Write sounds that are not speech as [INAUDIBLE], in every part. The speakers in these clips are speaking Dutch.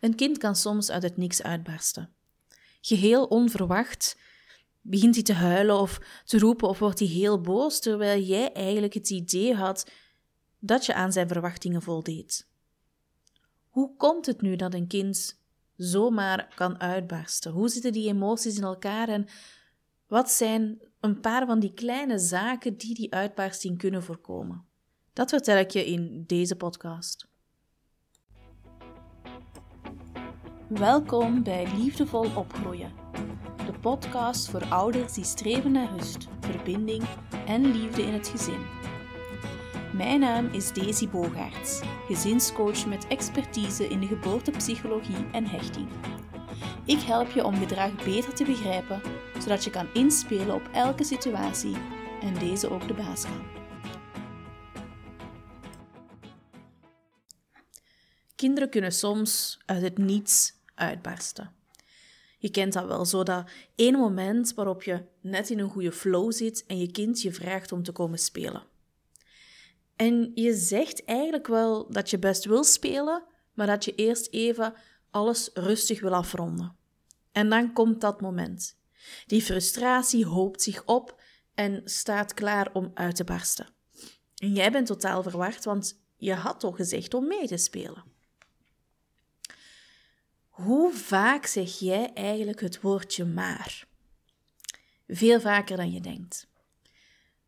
Een kind kan soms uit het niks uitbarsten. Geheel onverwacht begint hij te huilen of te roepen of wordt hij heel boos, terwijl jij eigenlijk het idee had dat je aan zijn verwachtingen voldeed. Hoe komt het nu dat een kind zomaar kan uitbarsten? Hoe zitten die emoties in elkaar en wat zijn een paar van die kleine zaken die die uitbarsting kunnen voorkomen? Dat vertel ik je in deze podcast. Welkom bij Liefdevol Opgroeien, de podcast voor ouders die streven naar rust, verbinding en liefde in het gezin. Mijn naam is Daisy Bogaerts, gezinscoach met expertise in de geboortepsychologie en hechting. Ik help je om gedrag beter te begrijpen, zodat je kan inspelen op elke situatie en deze ook de baas kan. Kinderen kunnen soms uit het niets uitbarsten. Je kent dat wel, zo dat één moment waarop je net in een goede flow zit en je kind je vraagt om te komen spelen. En je zegt eigenlijk wel dat je best wil spelen, maar dat je eerst even alles rustig wil afronden. En dan komt dat moment. Die frustratie hoopt zich op en staat klaar om uit te barsten. En jij bent totaal verward, want je had toch gezegd om mee te spelen. Hoe vaak zeg jij eigenlijk het woordje maar? Veel vaker dan je denkt.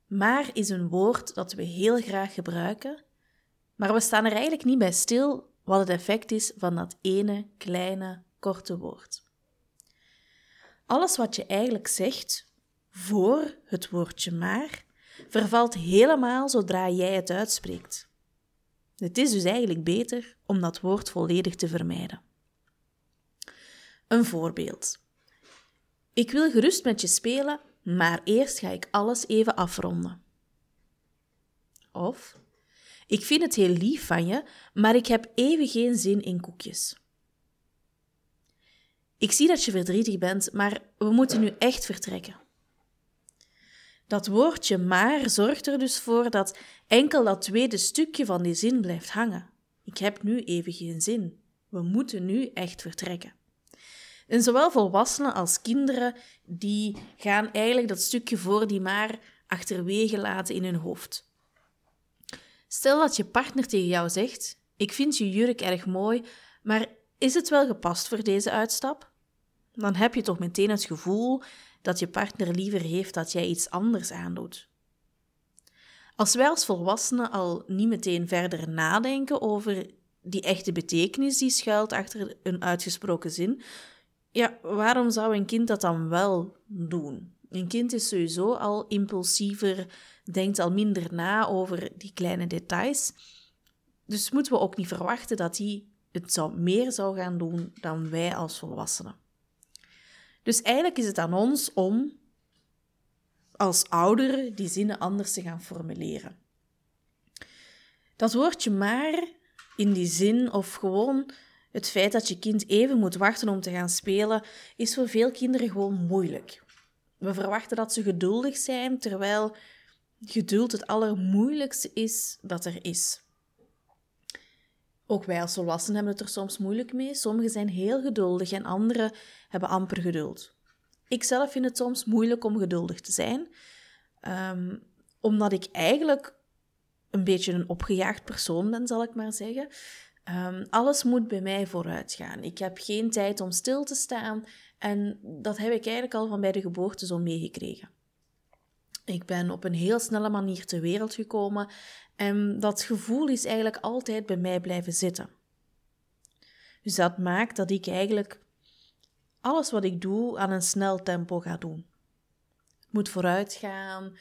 Maar is een woord dat we heel graag gebruiken, maar we staan er eigenlijk niet bij stil wat het effect is van dat ene kleine, korte woord. Alles wat je eigenlijk zegt voor het woordje maar, vervalt helemaal zodra jij het uitspreekt. Het is dus eigenlijk beter om dat woord volledig te vermijden. Een voorbeeld. Ik wil gerust met je spelen, maar eerst ga ik alles even afronden. Of, ik vind het heel lief van je, maar ik heb even geen zin in koekjes. Ik zie dat je verdrietig bent, maar we moeten nu echt vertrekken. Dat woordje maar zorgt er dus voor dat enkel dat tweede stukje van die zin blijft hangen. Ik heb nu even geen zin. We moeten nu echt vertrekken. En zowel volwassenen als kinderen, die gaan eigenlijk dat stukje voor die maar achterwege laten in hun hoofd. Stel dat je partner tegen jou zegt: Ik vind je jurk erg mooi, maar is het wel gepast voor deze uitstap? Dan heb je toch meteen het gevoel dat je partner liever heeft dat jij iets anders aandoet. Als wij als volwassenen al niet meteen verder nadenken over die echte betekenis die schuilt achter een uitgesproken zin, ja, waarom zou een kind dat dan wel doen? Een kind is sowieso al impulsiever, denkt al minder na over die kleine details. Dus moeten we ook niet verwachten dat hij het zou, meer zou gaan doen dan wij als volwassenen. Dus eigenlijk is het aan ons om als ouder die zinnen anders te gaan formuleren. Dat woordje maar in die zin of gewoon het feit dat je kind even moet wachten om te gaan spelen, is voor veel kinderen gewoon moeilijk. We verwachten dat ze geduldig zijn, terwijl geduld het allermoeilijkste is dat er is. Ook wij als volwassenen hebben het er soms moeilijk mee. Sommigen zijn heel geduldig en anderen hebben amper geduld. Ik zelf vind het soms moeilijk om geduldig te zijn, ehm, omdat ik eigenlijk een beetje een opgejaagd persoon ben, zal ik maar zeggen. Um, alles moet bij mij vooruit gaan. Ik heb geen tijd om stil te staan en dat heb ik eigenlijk al van bij de geboorte zo meegekregen. Ik ben op een heel snelle manier ter wereld gekomen en dat gevoel is eigenlijk altijd bij mij blijven zitten. Dus dat maakt dat ik eigenlijk alles wat ik doe aan een snel tempo ga doen. Het moet vooruit gaan.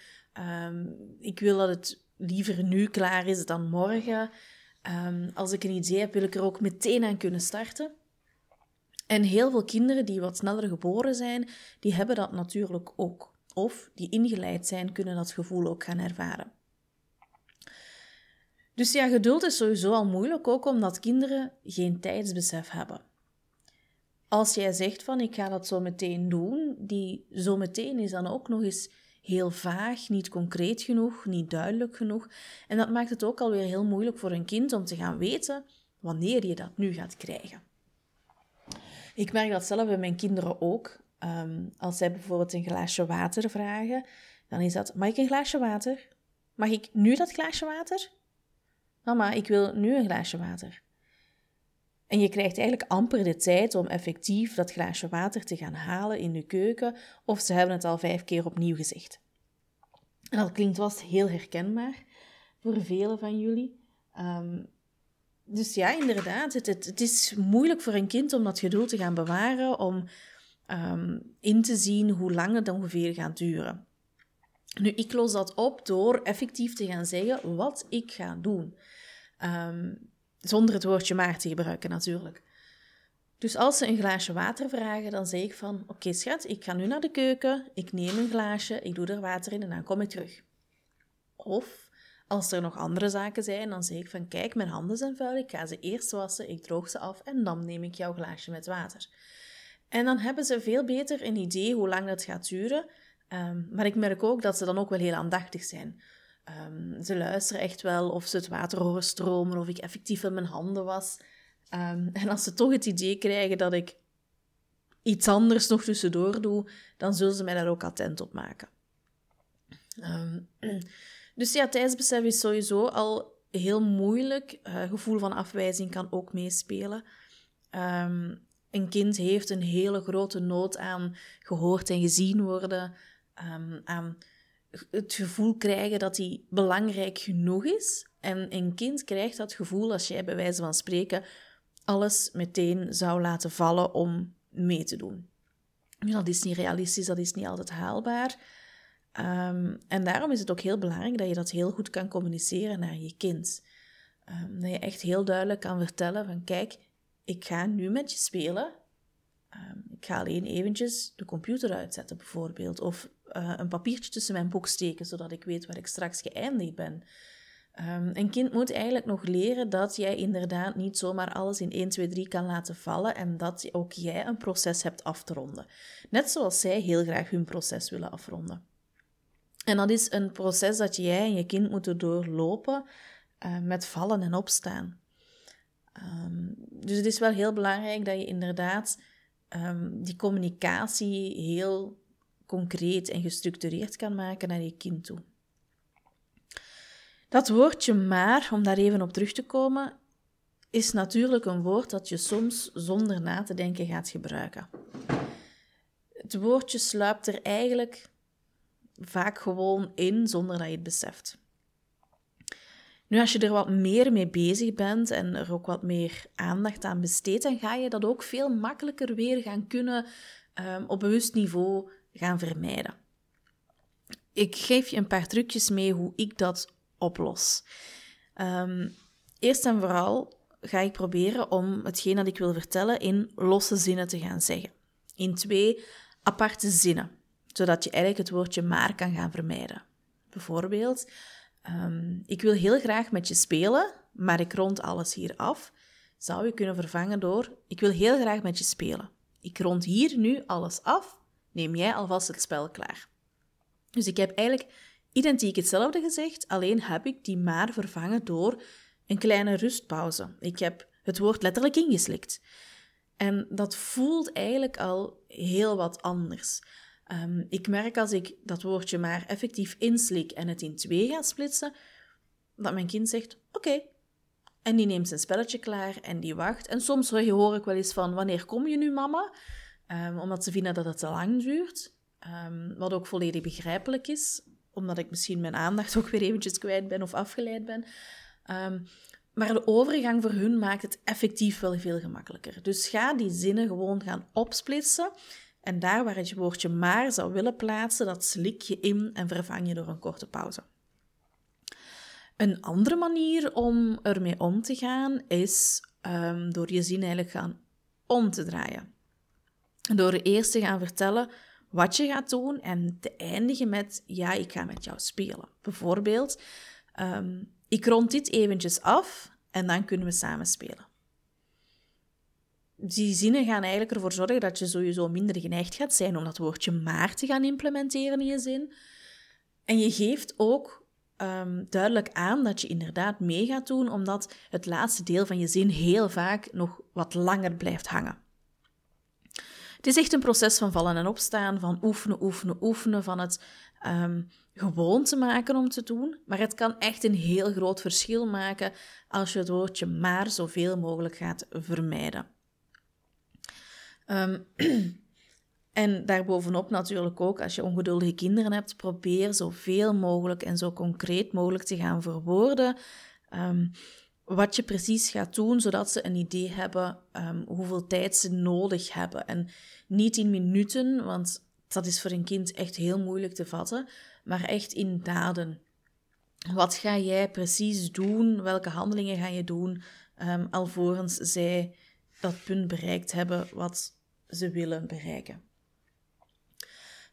Um, ik wil dat het liever nu klaar is dan morgen. Um, als ik een idee heb, wil ik er ook meteen aan kunnen starten. En heel veel kinderen die wat sneller geboren zijn, die hebben dat natuurlijk ook. Of die ingeleid zijn, kunnen dat gevoel ook gaan ervaren. Dus ja, geduld is sowieso al moeilijk, ook omdat kinderen geen tijdsbesef hebben. Als jij zegt van ik ga dat zo meteen doen, die zo meteen is dan ook nog eens heel vaag, niet concreet genoeg, niet duidelijk genoeg. En dat maakt het ook alweer heel moeilijk voor een kind om te gaan weten wanneer je dat nu gaat krijgen. Ik merk dat zelf bij mijn kinderen ook. Ehm, als zij bijvoorbeeld een glaasje water vragen, dan is dat: Mag ik een glaasje water? Mag ik nu dat glaasje water? Mama, ik wil nu een glaasje water. En je krijgt eigenlijk amper de tijd om effectief dat glaasje water te gaan halen in de keuken, of ze hebben het al vijf keer opnieuw gezegd. En dat klinkt vast heel herkenbaar voor velen van jullie. Ehm, dus ja, inderdaad, het, het, is moeilijk voor een kind om dat geduld te gaan bewaren, om um, in te zien hoe lang het ongeveer gaat duren. Nu, ik los dat op door effectief te gaan zeggen wat ik ga doen. Um, zonder het woordje maar te gebruiken natuurlijk. Dus als ze een glaasje water vragen, dan zeg ik van... Oké schat, ik ga nu naar de keuken, ik neem een glaasje, ik doe er water in en dan kom ik terug. Of als er nog andere zaken zijn, dan zeg ik van... Kijk, mijn handen zijn vuil, ik ga ze eerst wassen, ik droog ze af en dan neem ik jouw glaasje met water. En dan hebben ze veel beter een idee hoe lang dat gaat duren. Ehm, maar ik merk ook dat ze dan ook wel heel aandachtig zijn. Um, ze luisteren echt wel of ze het water horen stromen, of ik effectief in mijn handen was. Um, en als ze toch het idee krijgen dat ik iets anders nog tussendoor doe, dan zullen ze mij daar ook attent op maken. Um, [CLEARS THROAT] dus ja, tijdsbesef is sowieso al heel moeilijk. Uh, gevoel van afwijzing kan ook meespelen. een kind heeft een hele grote nood aan gehoord en gezien worden, aan het gevoel krijgen dat hij belangrijk genoeg is. En een kind krijgt dat gevoel als jij bij wijze van spreken alles meteen zou laten vallen om mee te doen. Nu, dat is niet realistisch, dat is niet altijd haalbaar. Um, en daarom is het ook heel belangrijk dat je dat heel goed kan communiceren naar je kind. Um, dat je echt heel duidelijk kan vertellen van kijk, ik ga nu met je spelen. Um, ik ga alleen eventjes de computer uitzetten bijvoorbeeld. Of uh, een papiertje tussen mijn boek steken, zodat ik weet waar ik straks geëindigd ben. Um, een kind moet eigenlijk nog leren dat jij inderdaad niet zomaar alles in 1, 2, 3 kan laten vallen en dat ook jij een proces hebt af te ronden. Net zoals zij heel graag hun proces willen afronden. En dat is een proces dat jij en je kind moeten doorlopen uh, met vallen en opstaan. Um, dus het is wel heel belangrijk dat je inderdaad um, die communicatie heel concreet en gestructureerd kan maken naar je kind toe. Dat woordje maar, om daar even op terug te komen, is natuurlijk een woord dat je soms zonder na te denken gaat gebruiken. Het woordje sluipt er eigenlijk vaak gewoon in zonder dat je het beseft. Nu, als je er wat meer mee bezig bent en er ook wat meer aandacht aan besteedt, dan ga je dat ook veel makkelijker weer gaan kunnen um, op bewust niveau gaan vermijden. Ik geef je een paar trucjes mee hoe ik dat oplos. Um, eerst en vooral ga ik proberen om hetgeen dat ik wil vertellen in losse zinnen te gaan zeggen. In twee aparte zinnen, zodat je eigenlijk het woordje maar kan gaan vermijden. Bijvoorbeeld, um, ik wil heel graag met je spelen, maar ik rond alles hier af. Zou je kunnen vervangen door, ik wil heel graag met je spelen. Ik rond hier nu alles af, neem jij alvast het spel klaar. Dus ik heb eigenlijk identiek hetzelfde gezegd, alleen heb ik die maar vervangen door een kleine rustpauze. Ik heb het woord letterlijk ingeslikt. En dat voelt eigenlijk al heel wat anders. Um, ik merk als ik dat woordje maar effectief inslik en het in twee ga splitsen, dat mijn kind zegt: Oké. En die neemt zijn spelletje klaar en die wacht. En soms hoor ik wel eens van: Wanneer kom je nu, mama? Um, omdat ze vinden dat het te lang duurt. Um, wat ook volledig begrijpelijk is, omdat ik misschien mijn aandacht [LAUGHS] ook weer eventjes kwijt ben of afgeleid ben. Um, maar de overgang voor hun maakt het effectief wel veel gemakkelijker. Dus ga die zinnen gewoon gaan opsplitsen. En daar waar het woordje maar zou willen plaatsen, dat slik je in en vervang je door een korte pauze. Een andere manier om ermee om te gaan is door je zin eigenlijk gaan om te draaien. Door eerst te gaan vertellen wat je gaat doen en te eindigen met ja, ik ga met jou spelen. Bijvoorbeeld, um, ik rond dit eventjes af en dan kunnen we samen spelen. Die zinnen gaan eigenlijk ervoor zorgen dat je sowieso minder geneigd gaat zijn om dat woordje maar te gaan implementeren in je zin. En je geeft ook um, duidelijk aan dat je inderdaad mee gaat doen, omdat het laatste deel van je zin heel vaak nog wat langer blijft hangen. Het is echt een proces van vallen en opstaan, van oefenen, oefenen, oefenen, van het um, gewoon te maken om te doen. Maar het kan echt een heel groot verschil maken als je het woordje maar zoveel mogelijk gaat vermijden. Um, [CLEARS THROAT] en daarbovenop natuurlijk ook, als je ongeduldige kinderen hebt, probeer zoveel mogelijk en zo concreet mogelijk te gaan verwoorden. Um, wat je precies gaat doen, zodat ze een idee hebben um, hoeveel tijd ze nodig hebben. En niet in minuten, want dat is voor een kind echt heel moeilijk te vatten, maar echt in daden. Wat ga jij precies doen? Welke handelingen ga je doen um, alvorens zij dat punt bereikt hebben wat ze willen bereiken?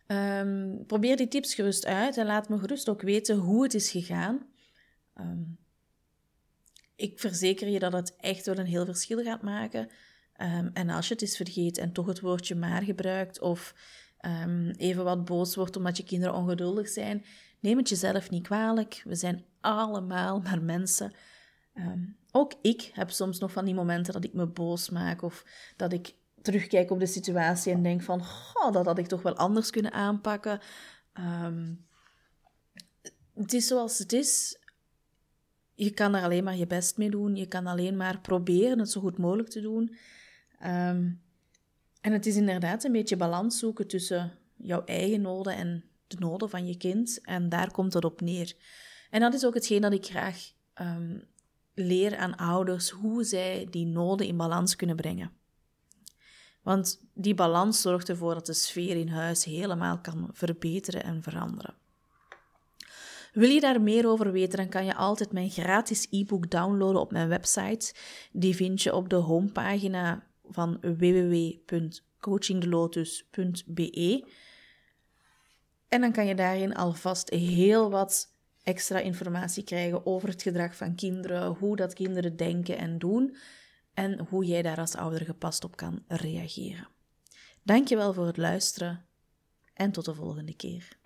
Um, probeer die tips gerust uit en laat me gerust ook weten hoe het is gegaan. Um, ik verzeker je dat het echt wel een heel verschil gaat maken. Um, en als je het is vergeet en toch het woordje maar gebruikt of um, even wat boos wordt omdat je kinderen ongeduldig zijn, neem het jezelf niet kwalijk. We zijn allemaal maar mensen. Um, ook ik heb soms nog van die momenten dat ik me boos maak of dat ik terugkijk op de situatie en denk van, goh, dat had ik toch wel anders kunnen aanpakken. het is zoals het is je kan daar alleen maar je best mee doen. Je kan alleen maar proberen het zo goed mogelijk te doen. Ehm, en het is inderdaad een beetje balans zoeken tussen jouw eigen noden en de noden van je kind. En daar komt het op neer. En dat is ook hetgeen dat ik graag um, leer aan ouders, hoe zij die noden in balans kunnen brengen. Want die balans zorgt ervoor dat de sfeer in huis helemaal kan verbeteren en veranderen. Wil je daar meer over weten, dan kan je altijd mijn gratis e-book downloaden op mijn website. Die vind je op de homepagina van www.coachingdelotus.be. En dan kan je daarin alvast heel wat extra informatie krijgen over het gedrag van kinderen, hoe dat kinderen denken en doen en hoe jij daar als ouder gepast op kan reageren. Dankjewel voor het luisteren en tot de volgende keer.